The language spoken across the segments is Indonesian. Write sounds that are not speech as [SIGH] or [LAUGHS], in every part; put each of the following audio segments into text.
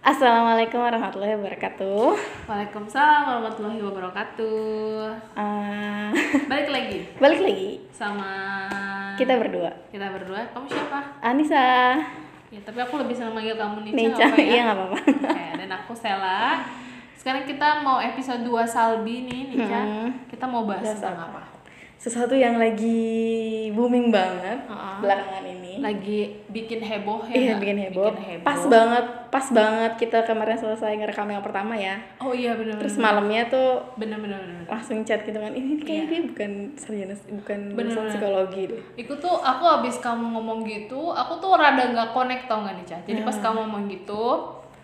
Assalamualaikum warahmatullahi wabarakatuh. Waalaikumsalam warahmatullahi wabarakatuh. Eh, Balik lagi balik lagi sama kita berdua. kita berdua. Kamu siapa? Anissa, Ya, tapi aku lebih senang manggil kamu Nica, Nica, apa ya? iya nggak apa-apa. Oke, dan aku Sela. Sekarang kita mau episode 2 Salbi nih, Nica. Hmm. Kita mau bahas Bahas tentang apa? Sesuatu yang lagi booming banget Heeh. belakangan ini. Lagi bikin heboh ya? Iya bikin heboh. Bikin Pas banget, pas banget kita kemarin selesai ngerekam yang pertama ya. Oh iya benar. Terus malamnya tuh bener. langsung chat gitu kan. Ini kayak Iya. dia bukan sarjana bukan Bener, bener. psikologi deh. Itu tuh aku abis kamu ngomong gitu, aku tuh rada nggak connect tau nggak nih Ca? Jadi Hmm. pas kamu ngomong gitu,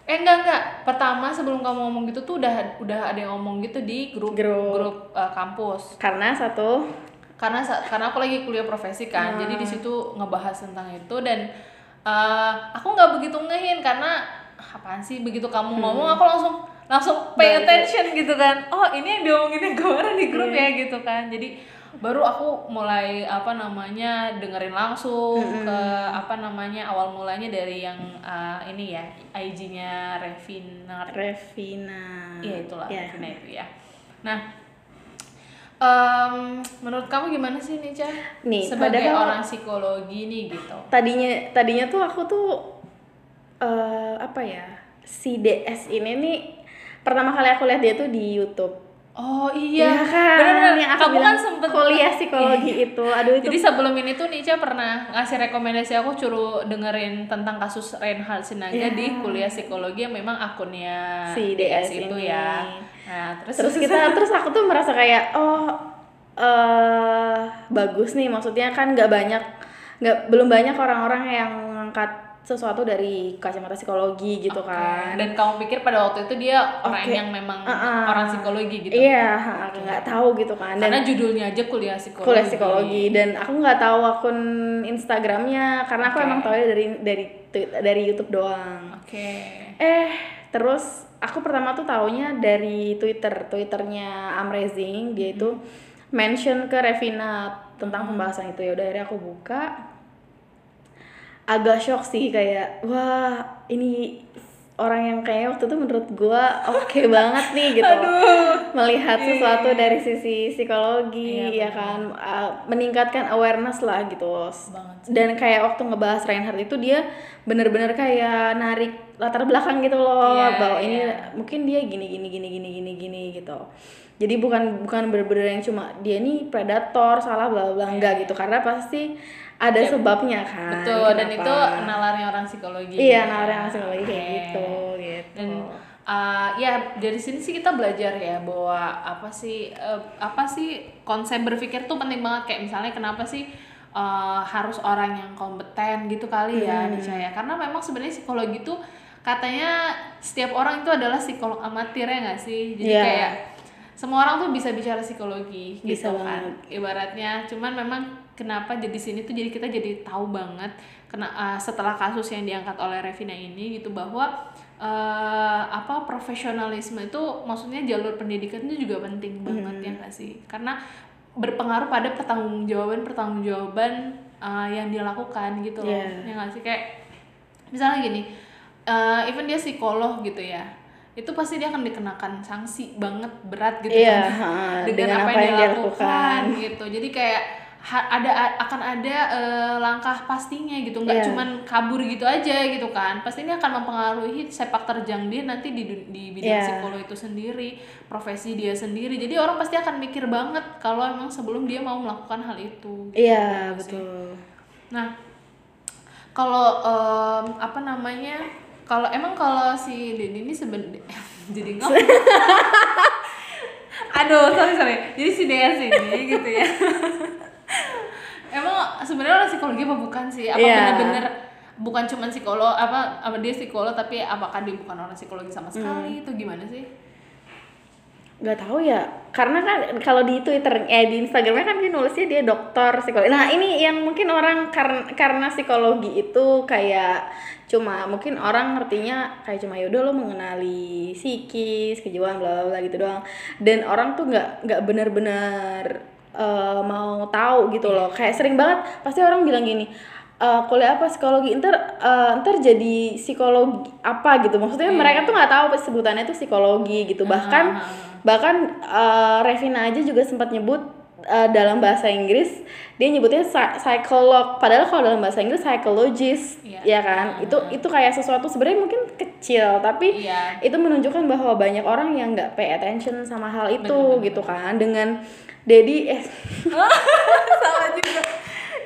eh enggak enggak. Pertama sebelum kamu ngomong gitu tuh udah udah ada yang ngomong gitu di grup Grup. eh, kampus. Karena satu Karena karena aku lagi kuliah profesi kan, Hmm. jadi di situ ngebahas tentang itu dan eh, aku nggak begitu ngehin karena apaan sih begitu kamu ngomong aku langsung langsung pay Hmm. Baru. attention gitu kan. Oh ini yang diomongin kemarin [LAUGHS] di grup Iya. ya gitu kan. Jadi baru aku mulai apa namanya dengerin langsung ke apa namanya awal mulanya dari yang uh, ini ya IG-nya Revina Revina. Iya itulah Iya. Revina itu ya. Nah, em, menurut kamu gimana sih Nica? Nih, sebagai padahal- orang psikologi nih gitu. tadinya tadinya tuh aku tuh eh apa ya si DS ini nih pertama kali aku lihat dia tuh di YouTube Oh iya, kan bener-bener. yang aku kamu bilang kan sempet kuliah psikologi Iya. itu aduh itu Jadi sebelum ini tuh Nica pernah ngasih rekomendasi aku suruh dengerin tentang kasus Reinhard Sinaga Iya. di kuliah psikologi yang memang akunnya Si DS, DS itu ini. ya. Nah, terus, terus kita terus aku tuh merasa kayak oh eh bagus nih maksudnya kan nggak banyak nggak belum banyak orang-orang yang ngangkat sesuatu dari kacamata psikologi gitu Oke. kan Dan kamu pikir pada waktu itu dia orang Oke. yang memang Uh-uh. orang psikologi gitu? iya aku nggak tahu gitu kan dan Karena judulnya aja kuliah psikologi. kuliah psikologi dan aku nggak tahu akun Instagramnya karena aku Oke. emang tahu dari dari dari YouTube doang. Oke. Eh terus aku pertama tuh taunya dari Twitter Twitternya Amazing dia itu mention ke Revina tentang pembahasan itu ya udah akhirnya aku buka agak shock sih kayak wah ini orang yang kayak waktu itu menurut gua oke [LAUGHS] banget nih gitu. Melihat sesuatu dari sisi psikologi Iya, ya kan? Uh, meningkatkan awareness lah gitu Banget dan kayak waktu ngebahas Reinhardt itu dia bener-bener kayak narik latar belakang gitu loh Iya, bahwa ini iya. mungkin dia gini gini gini gini gini gini gitu. Jadi bukan bukan bener-bener yang cuma dia nih predator salah bla bla enggak gitu. Karena pasti ada sebabnya kan. Betul, dan kenapa. itu nalarnya orang psikologi. iya ya. nalar yang psikologi kayak Oke. gitu gitu Dan uh, ya dari sini sih kita belajar ya bahwa apa sih uh, apa sih konsep berpikir tuh penting banget kayak misalnya kenapa sih uh, harus orang yang kompeten gitu kali ya dicaya karena memang sebenarnya psikologi tuh katanya setiap orang itu adalah psikolog amatir ya nggak sih jadi Iya. kayak semua orang tuh bisa bicara psikologi Bisa gitu kan ibaratnya cuman memang kenapa jadi sini tuh jadi kita jadi tahu banget kena uh, setelah kasus yang diangkat oleh Revina ini gitu bahwa uh, apa profesionalisme itu maksudnya jalur pendidikan itu juga penting banget ya nggak sih karena berpengaruh pada pertanggungjawaban pertanggungjawaban uh, yang dia lakukan gitu loh Iya. ya nggak sih kayak misalnya gini uh, even dia psikolog gitu ya itu pasti dia akan dikenakan sanksi banget berat gitu Iya, kan ha, dengan, dengan apa, apa yang yang dia dia lakukan lakukan. gitu jadi kayak ada akan ada eh, langkah pastinya gitu nggak Iya. cuman kabur gitu aja gitu kan pasti ini akan mempengaruhi sepak terjang dia nanti di di bidang Iya. psikolog itu sendiri profesi dia sendiri jadi orang pasti akan mikir banget kalau emang sebelum dia mau melakukan hal itu gitu. iya nggak sih? betul Nah, kalau em, apa namanya? Kalau emang kalau si Denny ini sebenarnya [LAUGHS] jadi ngomong. [LAUGHS] Aduh, sorry sorry. Jadi si DS ini gitu ya. [LAUGHS] emang sebenarnya orang psikologi apa bukan sih? Apa Iya. bener-bener bukan cuma psikolog apa apa dia psikolog tapi apakah dia bukan orang psikologi sama sekali itu gimana sih? nggak tahu ya karena kan kalau di Twitter eh di Instagramnya kan dia nulisnya dia dokter psikologi nah ini yang mungkin orang karena karena psikologi itu kayak cuma mungkin orang ngertinya kayak cuma yaudah lo mengenali psikis kejiwaan bla bla bla gitu doang dan orang tuh nggak nggak benar-benar eh, mau tahu gitu loh. Kayak sering banget pasti orang bilang gini eh, kuliah apa psikologi? Ntar eh, ntar jadi psikologi apa gitu. Maksudnya Iya. mereka tuh nggak tahu sebutannya tuh psikologi gitu. Bahkan bahkan eh, Revina aja juga sempat nyebut eh, dalam bahasa Inggris dia nyebutnya psikolog padahal kalau dalam bahasa Inggris psychologist. Iya. ya kan? Itu itu kayak sesuatu sebenarnya mungkin kecil tapi Iya. itu menunjukkan bahwa banyak orang yang nggak pay attention sama hal itu Bener, bener, gitu kan? Dengan Dedi eh [LAUGHS] salah juga.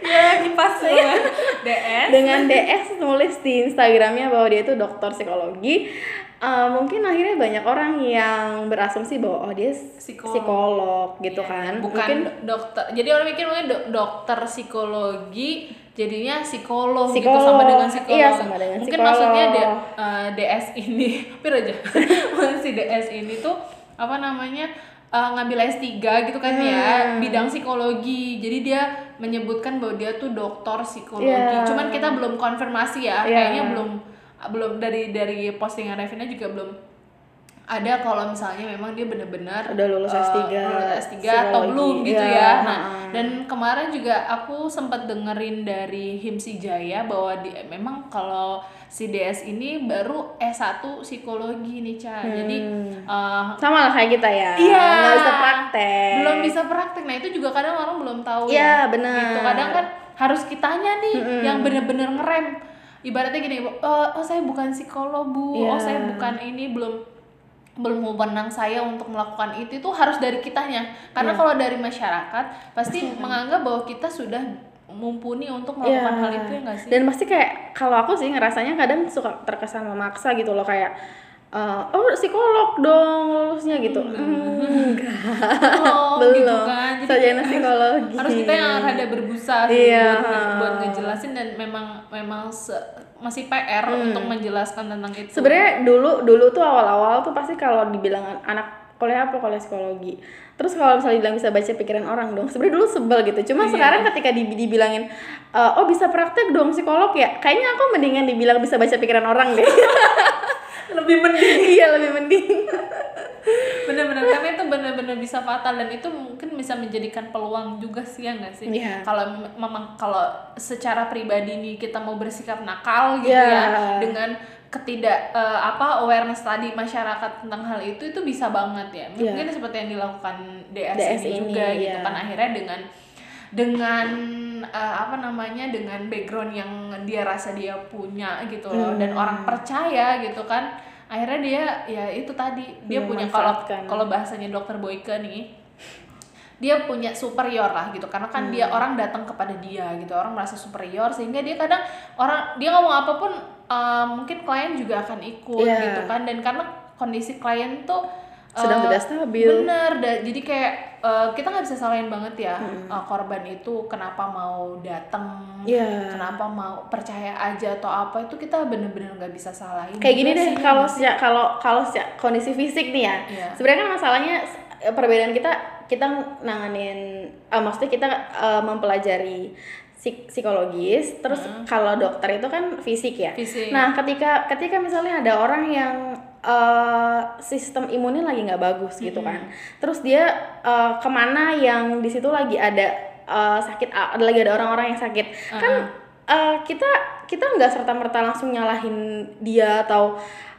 Ya kipas DS [LAUGHS] dengan DS nulis di Instagramnya bahwa dia itu dokter psikologi eh, mungkin akhirnya banyak orang yang berasumsi bahwa oh dia Psikolog. psikolog, gitu Iya, kan bukan mungkin do- dokter jadi orang mikir mungkin do- dokter psikologi jadinya psikolog, gitu Psikolog. sama dengan psikolog Iya, sama dengan mungkin psikolog. maksudnya D- eh, DS ini [LAUGHS] hampir aja si DS ini tuh apa namanya eh, ngambil S3 gitu kan ya Hmm. bidang psikologi jadi dia menyebutkan bahwa dia tuh dokter psikologi Iya. cuman kita belum konfirmasi ya Iya. kayaknya belum belum dari dari postingan Revina juga belum ada kalau misalnya memang dia benar-benar Udah lulus eh, S3, lulus S3 atau belum gitu iya, ya. Nah, ha-ha. dan kemarin juga aku sempat dengerin dari Himsi Jaya bahwa di, memang kalau si DS ini baru S1 psikologi nih, Ca. Jadi eh, sama lah kayak kita ya Iya. nggak bisa praktek belum bisa praktek. Nah, itu juga kadang orang belum tahu Iya, ya. benar. Gitu. Kadang kan harus kitanya nih yang bener-bener ngerem. Ibaratnya gini, "Eh, oh saya bukan psikolog, Bu. Iya. Oh, saya bukan ini belum belum wewenang saya untuk melakukan itu itu harus dari kitanya. Iya. Karena kalau dari masyarakat pasti [LAUGHS] menganggap bahwa kita sudah mumpuni untuk melakukan Iya. hal itu ya nggak sih? dan pasti kayak kalau aku sih ngerasanya kadang suka terkesan memaksa gitu loh kayak eh, oh psikolog dong lulusnya gitu Hmm, enggak Oh, belum gitu [LAUGHS] kan. Jadi sarjana psikologi harus kita yang rada berbusa Iya. buat, buat ngejelasin dan memang memang se- masih PR untuk menjelaskan tentang itu. sebenarnya dulu dulu tuh awal-awal tuh pasti kalau dibilang anak kuliah apa kuliah psikologi terus kalau misalnya dibilang bisa baca pikiran orang dong sebenarnya dulu sebel gitu cuma Iya. sekarang ketika di- dibilangin eh, oh bisa praktek dong psikolog ya kayaknya aku mendingan dibilang bisa baca pikiran orang deh [LAUGHS] lebih mending iya lebih mending [LAUGHS] bener-bener karena itu bener-bener bisa fatal dan itu mungkin bisa menjadikan peluang juga sih ya nggak sih Iya. kalau mem- memang kalau secara pribadi nih kita mau bersikap nakal gitu Iya. ya dengan ketidak eh, apa awareness tadi masyarakat tentang hal itu itu bisa banget ya mungkin seperti yang dilakukan DS, DS ini, ini, juga gitu iya. kan akhirnya dengan dengan eh, apa namanya dengan background yang dia rasa dia punya gitu loh dan Hmm. orang percaya gitu kan akhirnya dia ya itu tadi dia punya kalau kalau bahasanya dokter Boyke nih dia punya superior lah gitu karena kan Hmm. dia orang datang kepada dia gitu orang merasa superior sehingga dia kadang orang dia ngomong apa pun eh, mungkin klien juga akan ikut Iya. gitu kan dan karena kondisi klien tuh Sedang tidak stabil. bener da- jadi kayak eh, kita nggak bisa salahin banget ya eh, korban itu kenapa mau datang Iya. kenapa mau percaya aja atau apa itu kita bener-bener nggak bisa salahin kayak gini deh kalau sejak kalau kalau sejak kondisi fisik nih ya Iya. sebenarnya kan masalahnya perbedaan kita kita nanganin eh, maksudnya kita eh, mempelajari psik- psikologis terus kalau dokter itu kan fisik ya Fisik. nah ketika ketika misalnya ada orang yang eh, sistem imunnya lagi nggak bagus gitu kan. Terus dia eh, ke mana yang di situ lagi ada eh, sakit ada lagi ada orang-orang yang sakit. Kan eh, kita kita nggak serta merta langsung nyalahin dia atau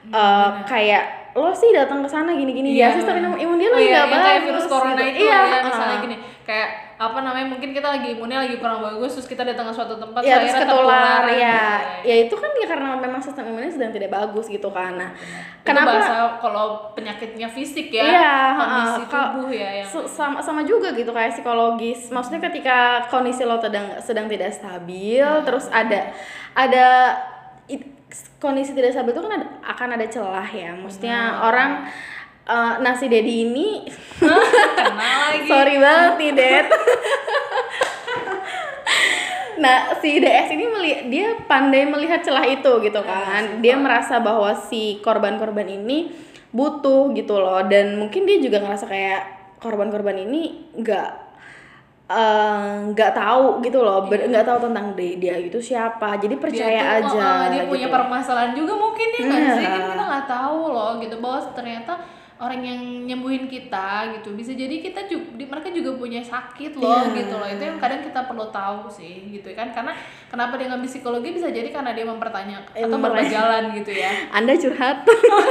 eh, kayak lo sih datang ke sana gini-gini ya sistem imun- dia Oh lagi iya, nggak yang bagus kayak virus corona gitu. itu iya ya misalnya uh. gini kayak apa namanya mungkin kita lagi imunnya lagi kurang bagus terus kita datang ke suatu tempat ya terus ketular ya gitu. ya itu kan ya karena memang sistem imunnya sedang tidak bagus gitu kan. Nah Itu kenapa bahasa kalau penyakitnya fisik ya Iya, kondisi uh, tubuh ya yang sama sama juga gitu kayak psikologis. Maksudnya ketika kondisi lo sedang sedang tidak stabil Iya. terus ada ada it- kondisi tidak stabil itu kan ada, akan ada celah ya. Maksudnya orang eh, nasi dedi ini kenal lagi sorry banget nih Ded Nah, si DS ini meli- dia pandai melihat celah itu gitu kan. Dia merasa bahwa si korban-korban ini butuh gitu loh dan mungkin dia juga ngerasa kayak korban-korban ini nggak eh, nggak tahu gitu loh, ber- nggak tahu tentang dia, dia itu siapa. Jadi percaya dia tuh, aja. uh, dia punya gitu. permasalahan juga mungkin ya nggak Iya. sih kan kita nggak tahu loh gitu bahwa ternyata orang yang nyembuhin kita gitu bisa jadi kita juga mereka juga punya sakit loh Iya. gitu loh. Itu yang kadang kita perlu tahu sih gitu kan karena kenapa dia ngambil psikologi bisa jadi karena dia mempertanyakan Eh, atau berjalan gitu ya. Anda curhat.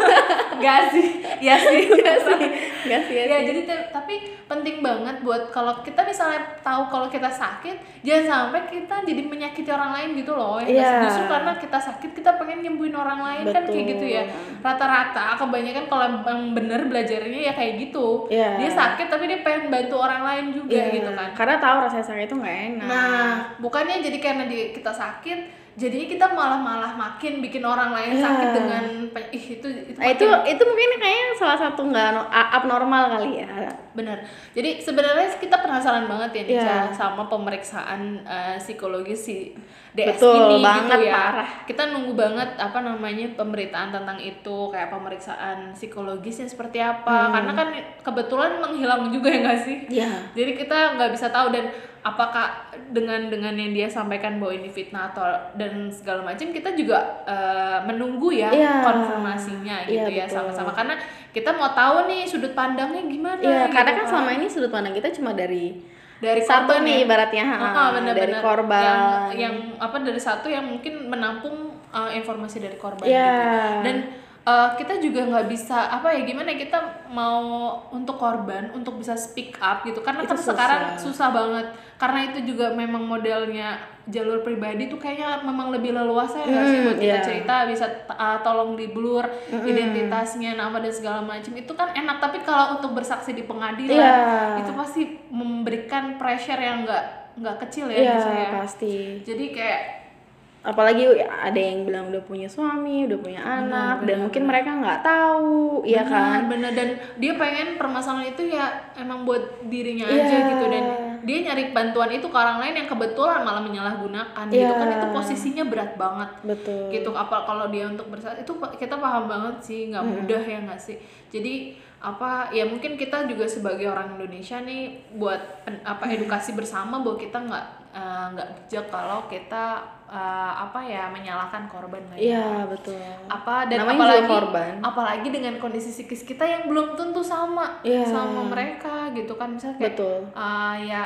[LAUGHS] Gak sih ya sih Gak [LAUGHS] sih Sih, ya jadi tapi penting banget buat kalau kita misalnya tahu kalau kita sakit jangan sampai kita jadi menyakiti orang lain gitu loh ya sih? Iya. justru karena kita sakit kita pengen nyembuhin orang lain kan kayak Betul. gitu ya rata-rata kebanyakan kalau yang bener belajarnya ya kayak gitu Iya. dia sakit tapi dia pengen bantu orang lain juga Iya, gitu kan karena tahu rasanya sakit itu nggak enak Nah, bukannya jadi karena di, kita sakit, jadinya kita malah-malah makin bikin orang lain Iya. sakit dengan pe- ih itu itu, Nah, itu itu mungkin kayaknya salah satu nggak abnormal kali ya bener. Jadi sebenarnya kita penasaran banget ya Nica Iya. sama pemeriksaan eh, psikologis si DS Betul ini banget, gitu ya. parah. Kita nunggu banget apa namanya pemberitaan tentang itu kayak pemeriksaan psikologisnya seperti apa. Hmm. Karena kan kebetulan menghilang juga ya nggak sih? Iya Jadi kita nggak bisa tahu dan apakah dengan dengan yang dia sampaikan bahwa ini fitnah atau dan segala macam kita juga eh, menunggu ya Iya. konfirmasinya gitu Iya, ya sama-sama karena kita mau tahu nih sudut pandangnya gimana. Iya, gitu karena kan selama ini sudut pandang kita cuma dari dari satu korban nih ya. ibaratnya ha, Ah, bener-bener. dari korban. yang, yang apa dari satu yang mungkin menampung uh, informasi dari korban Iya. gitu dan uh, kita juga nggak bisa apa ya gimana ya, kita mau untuk korban untuk bisa speak up gitu karena Itu kan sekarang susah. susah banget karena itu juga memang modelnya jalur pribadi tuh kayaknya memang lebih leluasa ya nggak sih Hmm, buat kita iya. cerita bisa uh, tolong di blur identitasnya nama dan segala macam itu kan enak tapi kalau untuk bersaksi di pengadilan Iya. itu pasti memberikan pressure yang nggak nggak kecil ya di saya. pasti. Jadi kayak Apalagi ada yang bilang udah punya suami, udah punya anak, dan benar, mungkin mereka nggak tahu, iya kan? bener dan dia pengen permasalahan itu ya emang buat dirinya Iya. aja gitu. Dan dia nyari bantuan itu ke orang lain yang kebetulan malah menyalahgunakan gitu Iya. kan. Itu posisinya berat banget. Betul. gitu. Apa kalau dia untuk bersaksi itu kita paham banget sih. Nggak mudah ya nggak sih? Jadi apa ya mungkin kita juga sebagai orang Indonesia nih buat pen- apa edukasi bersama bahwa kita nggak eh, nggak bijak kalau kita eh, apa ya menyalahkan korban ya Iya, betul. apa dan Namanya apalagi korban. apalagi dengan kondisi psikis kita yang belum tentu sama Iya. sama mereka gitu kan misalnya kayak Betul. uh, ya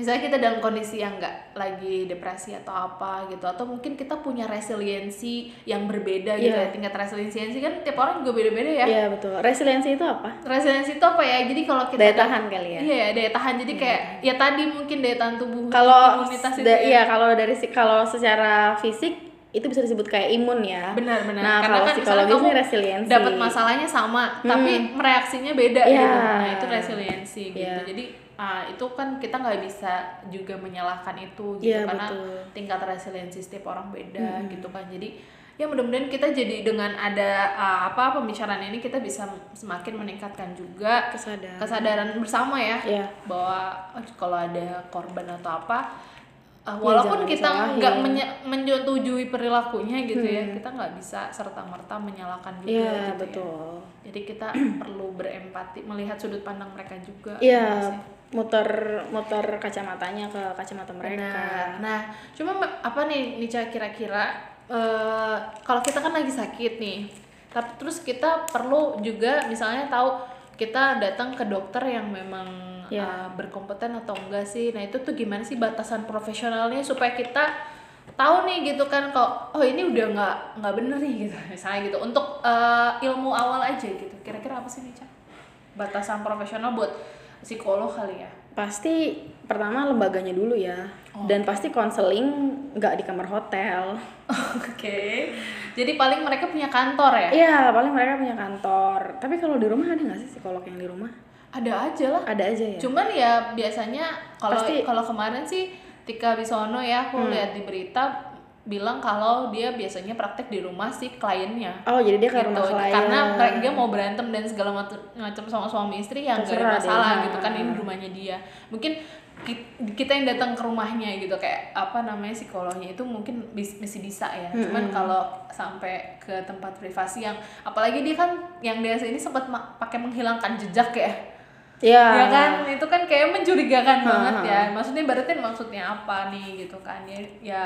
misalnya kita dalam kondisi yang nggak lagi depresi atau apa gitu atau mungkin kita punya resiliensi yang berbeda gitu Iya. ya tingkat resiliensi kan tiap orang juga beda-beda ya Iya, betul. Resiliensi itu apa? resiliensi itu apa ya jadi kalau kita Daya tahan kali ya. iya daya tahan jadi kayak ya tadi mungkin daya tahan tubuh Kalau imunitas itu ya. iya, kalau dari si- kalau secara fisik itu bisa disebut kayak imun ya. benar-benar Nah, karena kalau kan psikologis ini resiliensi. dapat masalahnya sama tapi mereaksinya beda Iya. gitu nah itu resiliensi gitu Iya. jadi ah, itu kan kita nggak bisa juga menyalahkan itu gitu Iya, karena betul. tingkat resiliensi setiap orang beda gitu kan jadi ya mudah-mudahan kita jadi dengan ada ah, apa pembicaraan ini kita bisa semakin meningkatkan juga Kesadaran. kesadaran bersama ya Iya. bahwa kalau ada korban atau apa uh, Ya, walaupun jangan kita nggak menye- menyetujui perilakunya gitu ya kita nggak bisa serta merta menyalahkan juga Hmm. Iya, gitu ya. betul. jadi kita [CLEARS THROAT] perlu berempati melihat sudut pandang mereka juga Iya, gitu sih. muter muter kacamatanya ke kacamata mereka. Benar. Nah, cuma apa nih Nica kira-kira eh, kalau kita kan lagi sakit nih, tapi terus kita perlu juga misalnya tahu kita datang ke dokter yang memang Ya. eh, berkompeten atau enggak sih. Nah, itu tuh gimana sih batasan profesionalnya supaya kita tahu nih gitu kan kok oh ini udah nggak nggak bener nih gitu [LAUGHS] misalnya gitu untuk eh, ilmu awal aja gitu kira-kira apa sih Nica batasan profesional buat psikolog kali ya Pasti pertama lembaganya dulu ya. Oh. Dan pasti konseling nggak di kamar hotel. [LAUGHS] Oke. Jadi paling mereka punya kantor ya? Iya, paling mereka punya kantor. Tapi kalau di rumah ada nggak sih psikolog yang di rumah? Ada aja lah. Ada aja ya. Cuman ya biasanya kalau kalau kemarin sih Tika Bisono ya aku lihat di berita bilang kalau dia biasanya praktek di rumah si kliennya. Oh, jadi dia ke Gitu. rumah klien. Karena mereka dia mau berantem dan segala macam sama suami istri yang gak ada masalah deh. gitu kan ini rumahnya dia. Mungkin ki- kita yang datang ke rumahnya gitu kayak apa namanya psikolognya itu mungkin bis- masih bisa ya. Cuman kalau sampai ke tempat privasi yang apalagi dia kan yang dia ini sempat pakai menghilangkan jejak ya. Iya. Ya kan itu kan kayak mencurigakan Ha, banget ya. Maksudnya berarti maksudnya apa nih gitu kan ya ya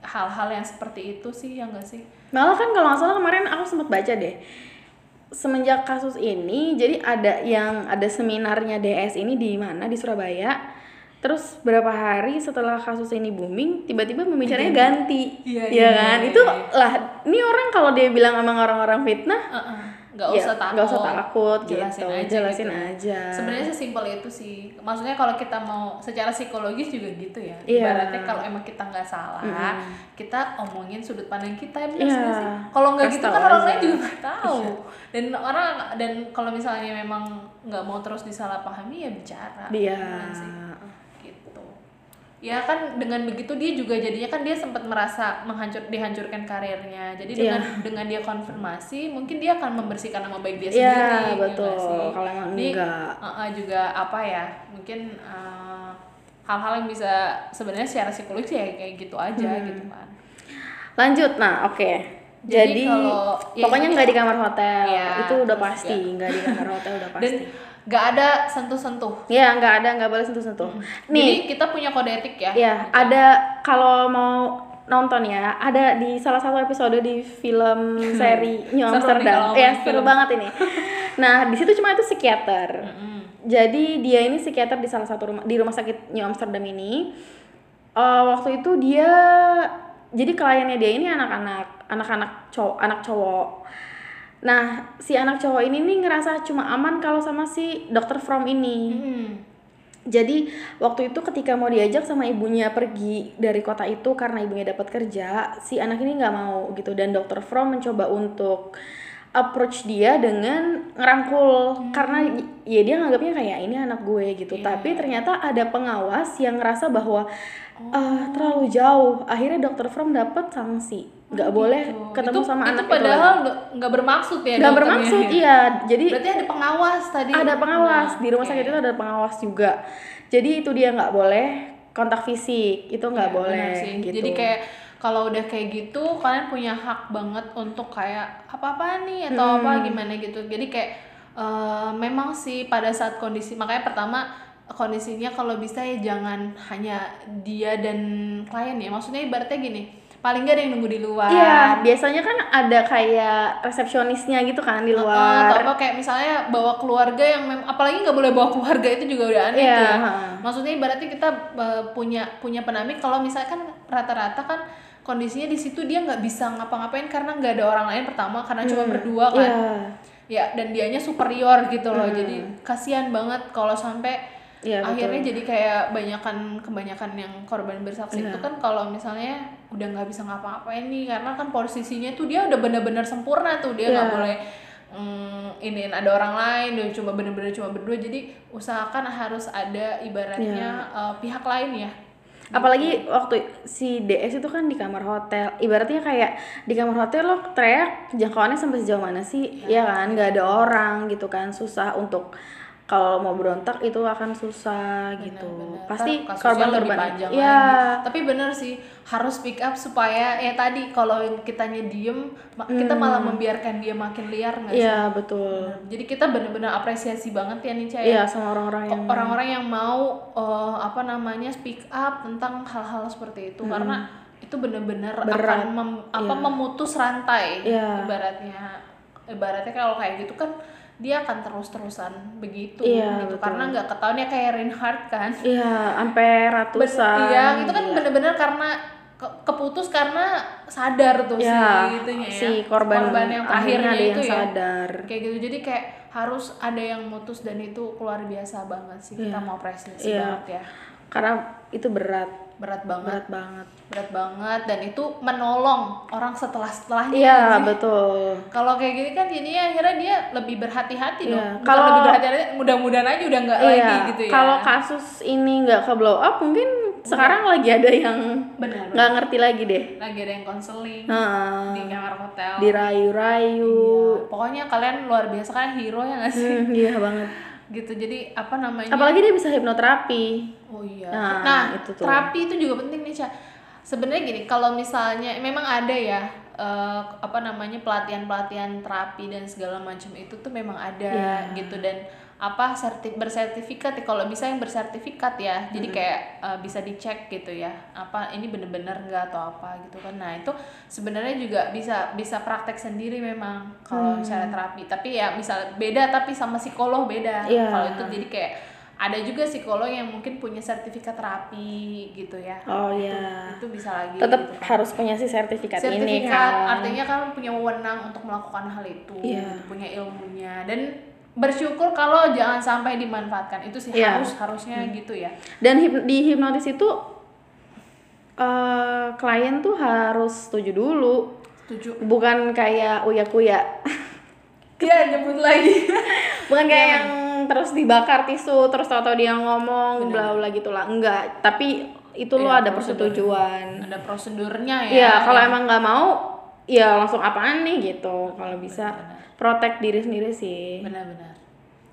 hal-hal yang seperti itu sih ya enggak sih? Malah kan kalau nggak salah kemarin aku sempat baca deh. semenjak kasus ini jadi ada yang ada seminarnya DS ini di mana di Surabaya terus berapa hari setelah kasus ini booming tiba-tiba pembicaranya ganti Iya, ya iya, kan iya, itu iya. lah ini orang kalau dia bilang emang orang-orang fitnah Heeh. Nggak ya, usah takut nggak usah takut jelasin gitu aja jelasin gitu. aja. Sebenarnya sesimpel itu sih. Maksudnya kalau kita mau secara psikologis juga gitu ya. Iya. ibaratnya kalau emang kita nggak salah kita omongin sudut pandang kita ya Iya. nggak sih? Kalau nggak gitu kan orang lain juga nggak tahu. Dan orang dan kalau misalnya memang nggak mau terus disalahpahami ya bicara. Dia Bener sih? Ya kan dengan begitu dia juga jadinya kan dia sempat merasa menghancur dihancurkan karirnya jadi Iya. dengan dengan dia konfirmasi mungkin dia akan membersihkan nama baik dia Iya, sendiri ya betul. sih? Kalau emang enggak. uh, uh, juga apa ya mungkin uh, hal-hal yang bisa sebenarnya secara psikologis ya kayak gitu aja Hmm. gitu kan lanjut nah oke Jadi jadi, kalau- ya pokoknya nggak di kamar hotel Iya, itu udah pasti nggak di kamar hotel udah [LAUGHS] dan pasti nggak ada sentuh-sentuh. Ya nggak ada nggak boleh sentuh sentuh jadi nih kita punya kode etik ya. Ya ada kalau mau nonton ya ada di salah satu episode di film [LAUGHS] seri New Amsterdam ya seru film. banget ini. Nah di situ cuma itu psikiater. Jadi dia ini psikiater di salah satu rumah di rumah sakit New Amsterdam ini. Eh, waktu itu dia jadi kliennya dia ini anak-anak anak-anak cowok anak cowok nah si anak cowok ini nih ngerasa cuma aman kalau sama si dokter From ini Mm. jadi waktu itu ketika mau diajak sama ibunya pergi dari kota itu karena ibunya dapat kerja, si anak ini nggak mau gitu dan dokter From mencoba untuk approach dia dengan ngerangkul karena y- ya dia nganggapnya kayak ini anak gue gitu. Iya. Tapi ternyata ada pengawas yang ngerasa bahwa "Ah, terlalu jauh. Akhirnya dokter From dapat sanksi, nggak boleh Gitu. ketemu itu, sama itu anak padahal nggak bermaksud ya Nggak dokternya bermaksud, ya? iya. Jadi berarti ada pengawas tadi ada pengawas Nah, di rumah oke. sakit itu ada pengawas juga jadi itu dia nggak boleh kontak fisik itu nggak Iya, boleh sih. gitu Jadi kayak kalau udah kayak gitu kalian punya hak banget untuk kayak apa-apa nih atau Hmm. apa gimana gitu. Jadi kayak eh, memang sih pada saat kondisi makanya pertama kondisinya kalau bisa ya jangan hanya dia dan klien ya. Maksudnya ibaratnya gini, paling nggak ada yang nunggu di luar. iya biasanya kan ada kayak resepsionisnya gitu kan di Eh, atau luar apa kayak misalnya bawa keluarga yang mem- apalagi nggak boleh bawa keluarga itu juga udah aneh Iya, tuh ya. Maksudnya ibaratnya kita uh, punya punya penamik kalau misalkan rata-rata kan kondisinya di situ dia nggak bisa ngapa-ngapain karena nggak ada orang lain pertama karena cuma berdua kan. iya. Ya dan dianya superior gitu loh. Jadi kasihan banget kalau sampai Iya, akhirnya jadi kayak banyakan kebanyakan yang korban bersaksi. Itu kan kalau misalnya udah nggak bisa ngapa-ngapain nih karena kan posisinya tuh dia udah benar-benar sempurna tuh. Dia nggak Iya. boleh mm, iniin ada orang lain dia cuma bener-bener cuma berdua. Jadi usahakan harus ada ibaratnya eh, pihak lain ya apalagi waktu si DS itu kan di kamar hotel. Ibaratnya kayak di kamar hotel lo teriak jangkauannya sampai sejauh mana sih? Ya kan? Nggak ada orang gitu kan. Susah untuk kalau mau berontak itu akan susah gitu Benar-benar. pasti korban-korban panjang ya lagi. Tapi bener sih harus pick up supaya ya tadi kalau kitanya diem ma- kita malah membiarkan dia makin liar nggak sih? iya betul Bener. Jadi kita bener-bener apresiasi banget ya nih Caya. iya sama orang-orang yang Orang-orang yang mau eh, apa namanya speak up tentang hal-hal seperti itu karena itu bener-bener akan mem- apa memutus rantai Iya. ibaratnya ibaratnya kalau kayak gitu kan dia akan terus-terusan begitu Iya, gitu. betul. karena nggak ketahuan ya kayak Reinhardt kan. Iya sampai Ben- ratusan. Iya itu kan Gila. bener-bener karena ke- keputus karena sadar tuh Ya, si itunya ya. si korban, yang terakhirnya akhirnya ada itu yang ya. sadar. Kayak gitu. Jadi kayak harus ada yang mutus dan itu keluar biasa banget sih. Kita mau apresiasi Iya. banget ya. Karena itu berat berat banget. Berat banget. Berat banget. Dan itu menolong orang setelah setelahnya iya betul. Kalau kayak gini kan jadinya akhirnya dia lebih berhati-hati Iya. dong. Kalau- lebih berhati-hati mudah-mudahan aja udah nggak lagi iya gitu ya. kalau kasus ini nggak ke blow up mungkin sekarang lagi ada yang nggak ngerti lagi deh. Lagi ada yang konseling Heeh. di kamar hotel. Dirayu-rayu. Iya. pokoknya kalian luar biasa kan hero ya nggak sih? Hmm, iya banget gitu. Jadi apa namanya? Apalagi dia bisa hipnoterapi. Oh iya. Nah, nah, itu tuh. terapi itu juga penting nih Ca. Sebenarnya gini kalau misalnya memang ada ya eh, apa namanya pelatihan pelatihan terapi dan segala macam itu tuh memang ada Iya. gitu. Dan apa sertif bersertifikat ya kalau bisa yang bersertifikat ya jadi kayak uh, bisa dicek gitu ya apa ini bener-bener enggak atau apa gitu kan nah itu sebenarnya juga bisa bisa praktek sendiri memang kalau misalnya terapi tapi ya misal beda tapi sama psikolog beda Iya. kalau itu jadi kayak ada juga psikolog yang mungkin punya sertifikat terapi gitu ya Oh Itu- iya. itu bisa lagi Tetap gitu kan. harus punya si sertifikat, ini sertifikat kan. artinya kan punya wewenang untuk melakukan hal itu Iya. gitu, punya ilmunya dan bersyukur kalau jangan sampai dimanfaatkan. Itu sih Iya. harus harusnya gitu ya. Dan hip- di hipnotis itu eh klien tuh harus setuju dulu, setuju. Bukan kayak uya kuya, Iya nyebut lagi. [LAUGHS] Bukan kayak Iya, yang terus dibakar tisu terus tahu-tahu dia ngomong bla bla gitu lah, enggak. Tapi itu lo Iya, ada prosedur. persetujuan. ada prosedurnya ya Iya, kalau yang- emang nggak mau, ya langsung apaan nih gitu. Kalau bisa Benar-benar. protect diri sendiri sih. benar-benar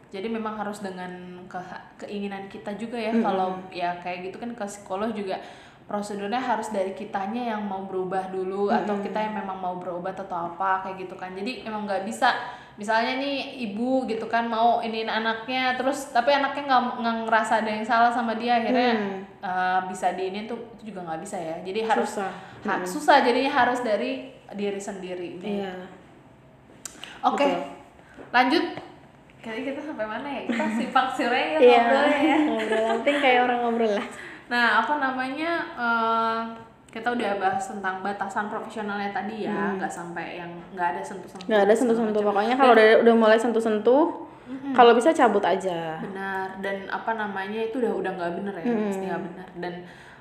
jadi memang harus dengan ke- keinginan kita juga ya kalau ya kayak gitu kan ke psikolog juga prosedurnya harus dari kitanya yang mau berubah dulu atau kita yang memang mau berobat atau apa kayak gitu kan jadi emang nggak bisa misalnya nih ibu gitu kan mau iniin anaknya terus tapi anaknya nggak ngerasa ada yang salah sama dia akhirnya Hmm. eh, bisa diinin tuh itu juga nggak bisa ya jadi harus Susah. ha- susah jadinya harus dari diri sendiri Iya. Oke, Betul. lanjut. Kali kita sampai mana ya? Kita sipak siurnya ya Iya. ngobrolnya ya. [LAUGHS] Ngobrol, penting kayak orang ngobrol lah. Nah, apa namanya? eh, kita udah bahas tentang batasan profesionalnya tadi ya, nggak sampai yang nggak ada sentuh-sentuh. Hmm. nggak ada sentuh-sentuh pokoknya kalau udah udah mulai sentuh-sentuh kalau bisa cabut aja Benar. Dan apa namanya itu udah udah nggak bener ya, Hmm. pasti nggak benar. Dan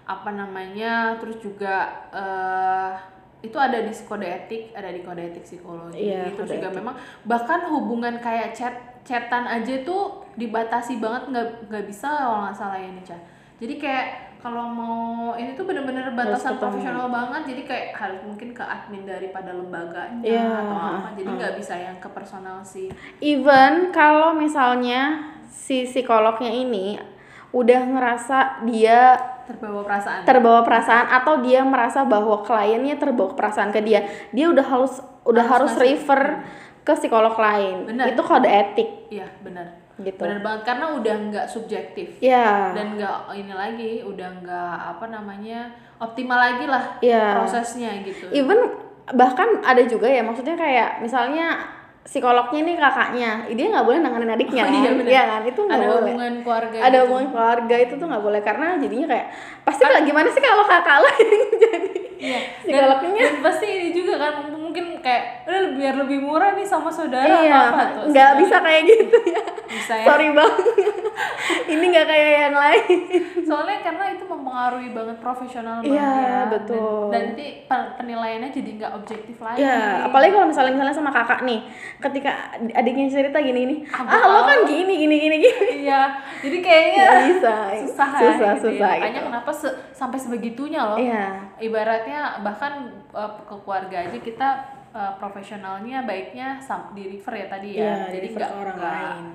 apa namanya? Terus juga eh itu ada di kode etik, ada di kode etik psikologi. Iya, Terus kode juga memang bahkan hubungan kayak chat chatan aja tuh dibatasi banget nggak nggak bisa kalau nggak salah ya Nica. Jadi kayak kalau mau ini tuh bener-bener batasan profesional banget jadi kayak harus mungkin ke admin daripada lembaganya Iya, atau apa. jadi nggak bisa yang ke personal sih. Even kalau misalnya si psikolognya ini udah ngerasa dia terbawa perasaan? Terbawa perasaan atau dia merasa bahwa kliennya terbawa perasaan ke dia. Dia udah harus udah Harus harus, refer ke psikolog lain. Benar. itu kode etik. Iya benar. Gitu. Benar banget karena udah nggak subjektif. Ya dan nggak ini lagi udah nggak apa namanya optimal lagi lah Iya. prosesnya gitu. Even bahkan ada juga ya maksudnya kayak misalnya psikolognya nih kakaknya dia nggak boleh nanganin adiknya Oh, iya, kan. Iya kan itu nggak ada boleh hubungan keluarga ada gitu. hubungan keluarga itu tuh nggak boleh karena jadinya kayak pasti lah gimana sih kalau kakak lo [LAUGHS] yang jadi Iya. Dan, psikolognya dan pasti ini juga kan mungkin kayak udah biar lebih murah nih sama saudara iya apa tuh nggak bisa kayak gitu ya bisa ya sorry banget [LAUGHS] ini nggak kayak yang lain soalnya karena itu mempengaruhi banget profesional banget Iya, ya. betul. dan, dan nanti pen- penilaiannya jadi nggak objektif lagi ya apalagi kalau misalnya misalnya sama kakak nih ketika adiknya cerita gini nih Ah, ah lo tahu." kan gini gini gini gini iya jadi kayaknya Nggak bisa susah ya, susah gitu ya. susah makanya gitu. kenapa se- sampai sebegitunya loh iya ibaratnya bahkan uh, ke keluarga aja kita uh, profesionalnya baiknya di refer ya tadi ya. Iya, jadi nggak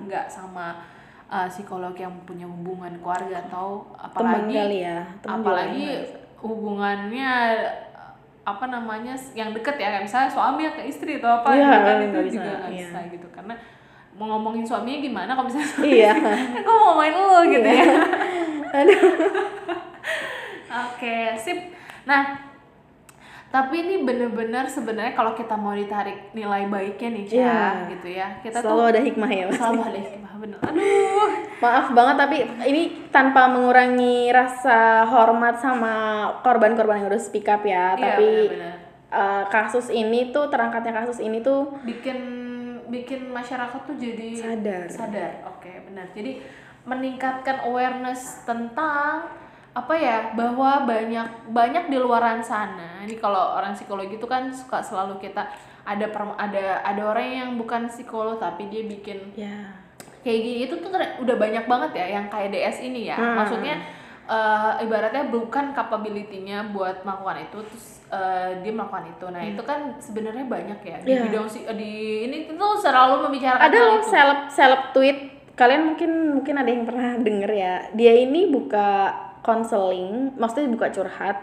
nggak sama uh, psikolog yang punya hubungan keluarga atau teman apalagi kali ya teman apalagi hubungannya apa namanya yang deket ya kayak misalnya suami ke istri atau apa Iya, gitu kan itu bisa, juga nggak iya. bisa gitu. Karena mau ngomongin suaminya gimana kalau misalnya suami iya. [LAUGHS] Kan gue mau ngomongin lu gitu ya. [LAUGHS] Aduh. Oke, sip. Nah, tapi ini bener-bener sebenarnya kalau kita mau ditarik nilai baiknya nih, Ca, Iya. gitu ya. Kita selalu tuh ada hikmah ya Mas. selalu ada hikmah bener. Aduh. maaf banget tapi ini tanpa mengurangi rasa hormat sama korban-korban yang udah speak up ya Iya, tapi bener-bener. eh, kasus ini tuh terangkatnya kasus ini tuh bikin bikin masyarakat tuh jadi Sadar. Sadar. Oke, benar. Jadi meningkatkan awareness tentang apa ya bahwa banyak banyak di luaran sana. Ini kalau orang psikologi itu kan suka selalu kita ada per- ada ada orang yang bukan psikolog tapi dia bikin ya. kayak gini. Itu tuh udah banyak banget ya yang kayak DS ini ya. Hmm. maksudnya eh, ibaratnya bukan capability-nya buat melakukan itu terus eh, dia melakukan itu. Nah itu kan sebenarnya banyak ya. Di Iya. bidang si- di ini tuh selalu membicarakan ada loh seleb seleb tweet. Kalian mungkin mungkin ada yang pernah denger ya. Dia ini buka konseling maksudnya buka curhat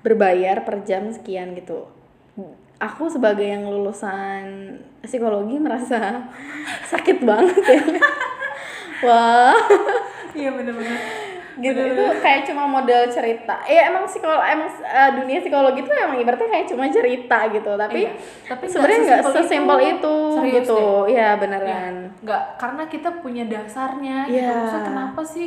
berbayar per jam sekian gitu. Aku sebagai yang lulusan psikologi merasa [LAUGHS] sakit banget ya. [LAUGHS] Wah. Iya bener-bener. Gitu itu kayak cuma model cerita. Ya emang psikolog emang uh, dunia psikologi itu emang ibaratnya kayak cuma cerita gitu tapi Iya, tapi sebenarnya nggak sesimpel itu. itu, Serius gitu. deh. ya beneran. Nggak karena kita punya dasarnya gitu. Iya. Maksudnya kenapa sih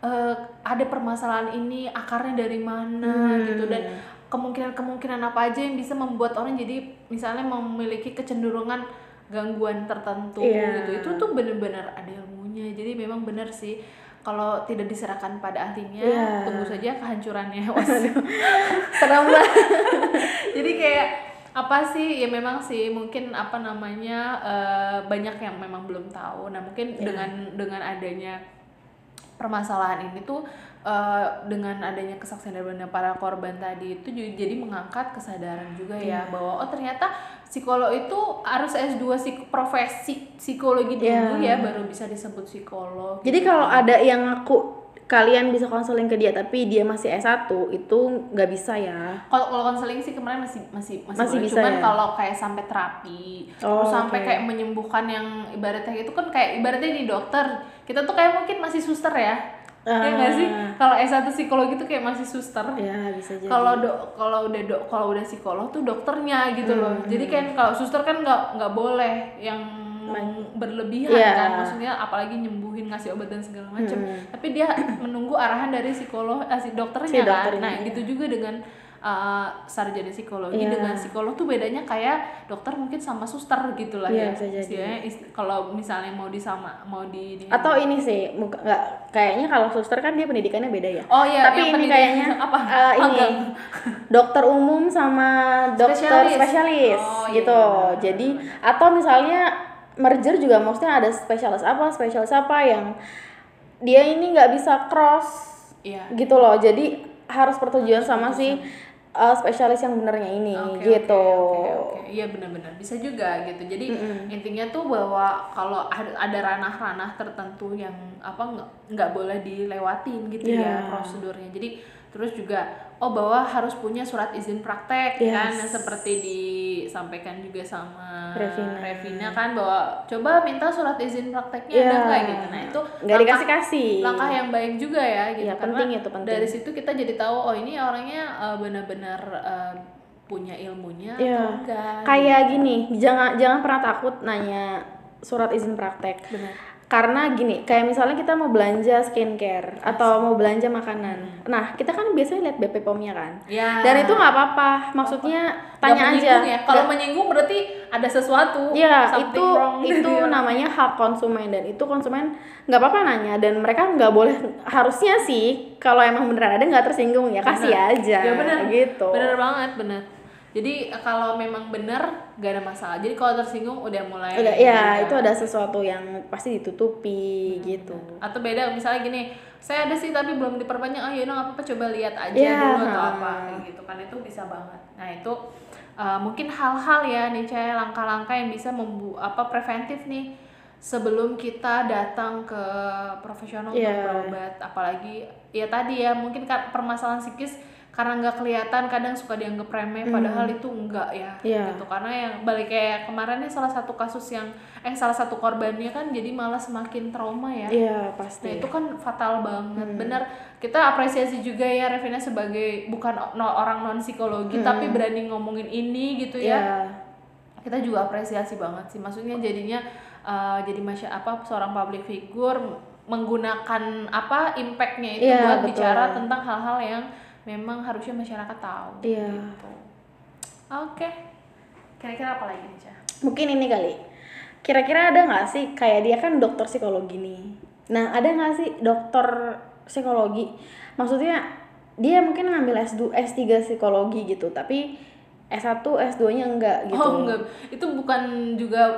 eh, ada permasalahan ini akarnya dari mana Hmm. gitu dan kemungkinan-kemungkinan apa aja yang bisa membuat orang jadi misalnya memiliki kecenderungan gangguan tertentu Iya. gitu itu tuh bener-bener ada ilmunya jadi memang bener sih kalau tidak diserahkan pada ahlinya Iya. tunggu saja kehancurannya [LAUGHS] serem [LAUGHS] jadi kayak apa sih ya memang sih mungkin apa namanya eh, banyak yang memang belum tahu nah mungkin Ya. dengan dengan adanya permasalahan ini tuh eh, dengan adanya kesaksian dari para korban tadi itu jadi mengangkat kesadaran juga ya Iya. bahwa oh ternyata psikolog itu harus S2 psik- profesi psikologi dulu Iya. ya baru bisa disebut psikolog jadi gitu. kalau ada yang ngaku kalian bisa konseling ke dia tapi dia masih S1 itu nggak bisa ya kalau kalau konseling sih kemarin masih masih masih, Masih boleh. bisa cuman ya? kalau kayak sampai terapi Oh, terus sampai kayak menyembuhkan yang ibaratnya itu kan kayak ibaratnya di dokter kita tuh kayak mungkin masih suster ya ya nggak sih Ah. kalau S1 psikologi tuh kayak masih suster ya bisa jadi kalau dok kalau udah dok kalau udah psikolog tuh dokternya gitu loh Hmm. jadi kan kalau suster kan nggak nggak boleh yang meng- berlebihan Iya. kan maksudnya apalagi nyembuhin ngasih obat dan segala macam Hmm. tapi dia [CLEARS THROAT] menunggu arahan dari psikolog eh, si dokternya Si kan nah iya. gitu juga dengan uh, sarjana psikologi Iya. dengan psikolog tuh bedanya kayak dokter mungkin sama suster gitu lah Iya, ya. Istilahnya kalau misalnya mau disama mau di, di- atau ini sih muka- nggak kayaknya kalau suster kan dia pendidikannya beda ya oh iya tapi ini kayaknya [LAUGHS] apa eh, ini dokter umum sama dokter Spesialis. spesialis, Oh, iya, gitu benar, jadi atau misalnya merger juga maksudnya ada spesialis apa spesialis apa yang dia ini nggak bisa cross iya gitu loh jadi harus persetujuan sama si uh, spesialis yang benernya ini Oke, gitu oke, oke, oke. Iya benar-benar bisa juga gitu. Jadi intinya tuh bahwa kalau ada, ranah-ranah tertentu yang apa nggak nggak boleh dilewatin gitu ya Iya. prosedurnya. Jadi terus juga oh bahwa harus punya surat izin praktek kan Yes. yang seperti disampaikan juga sama Revina. Revina kan bahwa coba minta surat izin prakteknya ada Iya. nggak gitu. Nah itu nggak dikasih kasih langkah yang baik juga ya gitu Iya, karena penting itu, penting. dari situ kita jadi tahu oh ini orangnya uh, benar-benar uh, punya ilmunya Iya. atau enggak kayak gini jangan jangan pernah takut nanya surat izin praktek benar karena gini kayak misalnya kita mau belanja skincare atau mau belanja makanan. Nah kita kan biasanya lihat BP POM-nya kan? Ya. Dan itu nggak apa-apa. Maksudnya Nggak tanya aja. ya. Kalau menyinggung berarti ada sesuatu Iya, something itu wrong. itu ya. [LAUGHS] namanya hak konsumen. Dan itu konsumen nggak apa-apa nanya. Dan mereka nggak boleh harusnya sih kalau emang beneran ada nggak tersinggung ya. Kasih Benar. aja. Ya benar gitu. benar banget benar jadi kalau memang benar gak ada masalah. Jadi kalau tersinggung udah mulai Udah, ya itu ada sesuatu yang pasti ditutupi gitu. atau beda misalnya gini saya ada sih tapi belum diperpanjang. Oh yaudah nggak apa-apa coba lihat aja Iya, dulu atau apa kayak gitu kan. Itu bisa banget. Nah itu uh, mungkin hal-hal ya nih Caya langkah-langkah yang bisa membu apa preventif nih sebelum kita datang ke profesional untuk Iya. berobat. Apalagi ya tadi ya mungkin kan permasalahan psikis karena nggak kelihatan kadang suka dianggap remeh padahal itu enggak ya Hmm. Iya. gitu karena yang balik kayak kemarinnya salah satu kasus yang eh salah satu korbannya kan jadi malah semakin trauma ya Iya Nah pasti. itu kan fatal banget, Hmm. bener. Kita apresiasi juga ya Revina sebagai bukan no- orang non psikologi tapi berani ngomongin ini gitu ya. Hmm. Iya. Kita juga apresiasi banget sih. Maksudnya jadinya uh, jadi masya apa seorang public figure menggunakan apa impactnya itu Iya, buat betul. bicara tentang hal-hal yang memang harusnya masyarakat tahu. Iya. Gitu. Oke. Kira-kira apa lagi nih Ca? Mungkin ini kali. Kira-kira ada nggak sih kayak dia kan dokter psikologi nih. Nah ada nggak sih dokter psikologi? Maksudnya dia mungkin ngambil S2, S3 psikologi gitu, tapi S1, S2-nya enggak gitu. Oh enggak, itu bukan juga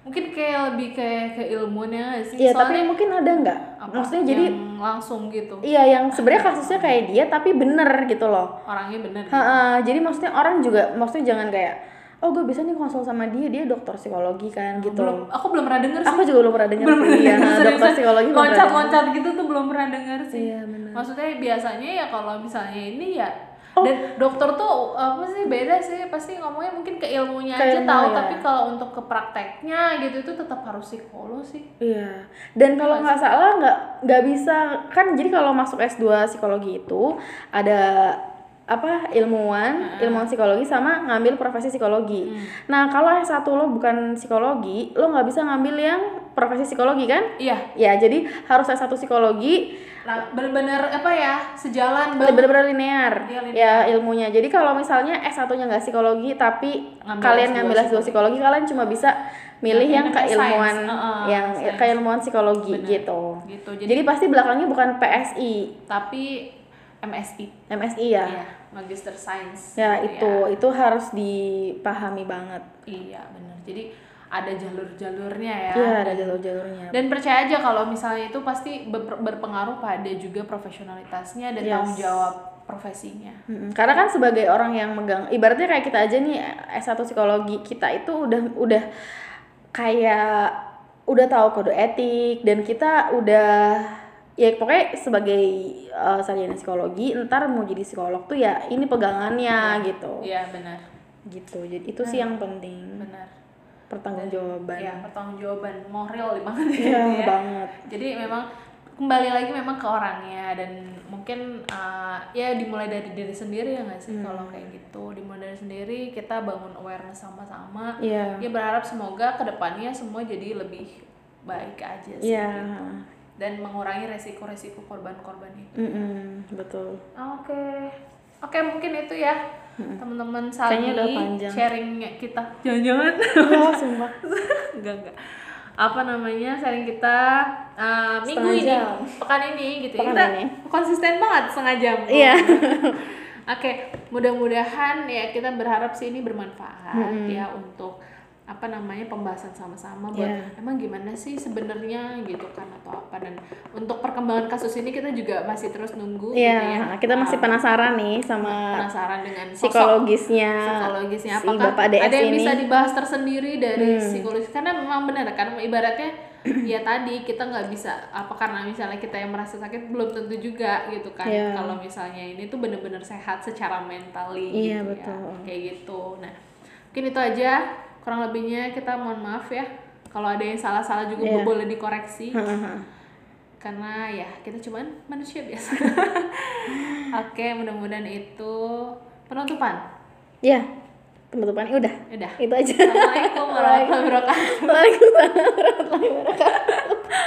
mungkin kayak lebih kayak keilmuannya nggak sih. Iya, tapi mungkin ada nggak? Maksudnya jadi langsung gitu. iya yang sebenarnya kasusnya kayak dia tapi bener gitu loh. Orangnya bener. gitu. Ha-ha, jadi maksudnya orang juga maksudnya jangan kayak oh gue bisa nih konsul sama dia dia dokter psikologi kan gitu. Belum, aku belum pernah denger sih. Aku juga belum pernah dengar belum pernah ya, denger, dokter psikologi belum pernah Loncat-loncat gitu tuh belum pernah denger dengar. sih. Iya benar. Maksudnya biasanya ya kalau misalnya ini ya dan dokter tuh apa sih beda sih pasti ngomongnya mungkin ke ilmunya Ke aja ilmu, tahu ya. tapi kalau untuk ke prakteknya gitu itu tetap harus psikolog sih Iya. Dan kalau nggak salah nggak nggak bisa kan jadi kalau masuk S2 psikologi itu ada apa ilmuwan, ilmuwan psikologi sama ngambil profesi psikologi. Nah, kalau S1 lo bukan psikologi, lo nggak bisa ngambil yang profesi psikologi kan? iya Ya, jadi harus S1 psikologi bener-bener apa ya sejalan banget benar-benar linear Iya, linear. ya ilmunya. Jadi kalau misalnya S1-nya nggak psikologi tapi Ngambil kalian S2 ngambil S2 psikologi, kalian cuma bisa milih Yang yang keilmuan science. Heeh, yang science. keilmuan psikologi Bener. gitu. gitu Jadi, jadi, pasti belakangnya bukan PSI, tapi MSI MSI ya. iya Magister Science Ya gitu itu itu harus dipahami banget. iya bener jadi ada jalur-jalurnya ya. Iya ada jalur-jalurnya. dan percaya aja kalau misalnya itu pasti ber- berpengaruh pada juga profesionalitasnya dan Yes. tanggung jawab profesinya. Mm-mm. Karena kan sebagai orang yang megang, ibaratnya kayak kita aja nih S1 psikologi kita itu udah udah kayak udah tahu kode etik dan kita udah ya pokoknya sebagai uh, sarjana psikologi ntar mau jadi psikolog tuh ya ini pegangannya gitu. Iya benar. Gitu. Jadi itu sih yang penting. Benar pertanggungjawaban ya pertanggungjawaban moral banget Iya, ya. banget. jadi memang kembali lagi memang ke orangnya dan mungkin uh, ya dimulai dari diri sendiri ya nggak sih Hmm. kalau kayak gitu dimulai dari sendiri kita bangun awareness sama-sama Iya. ya berharap semoga ke depannya semua jadi lebih baik aja sih Iya. gitu. dan mengurangi resiko-resiko korban-korban itu Mm-mm, betul oke oke mungkin itu ya teman-teman Hmm. Saldi panjang. sharingnya kita jangan-jangan oh [LAUGHS] sumpah enggak enggak apa namanya sharing kita uh, minggu ini jam. pekan ini gitu ya Pekan kita ini. konsisten banget setengah jam Iya. oke mudah-mudahan ya kita berharap sih ini bermanfaat ya untuk apa namanya pembahasan sama-sama buat Iya. emang gimana sih sebenarnya gitu kan atau apa. Dan untuk perkembangan kasus ini kita juga masih terus nunggu gitu Iya, ya. kita masih Uh, penasaran nih sama penasaran dengan sosok psikologisnya psikologisnya. si apakah Bapak DS ada yang ini. bisa dibahas tersendiri dari psikologis? Karena memang benar kan ibaratnya [CLEARS THROAT] ya tadi kita nggak bisa apa karena misalnya kita yang merasa sakit belum tentu juga gitu kan. Iya. kalau misalnya ini tuh bener-bener sehat secara mentally Iya, gitu betul. ya kayak gitu. Nah mungkin itu aja kurang lebihnya kita mohon maaf ya kalau ada yang salah-salah juga Iya. boleh dikoreksi [LAUGHS] karena ya kita cuman manusia biasa [LAUGHS] oke mudah-mudahan itu penutupan Iya, penutupannya udah. udah Itu aja. Assalamualaikum warahmatullahi wabarakatuh Waalaikumsalam warahmatullahi wabarakatuh.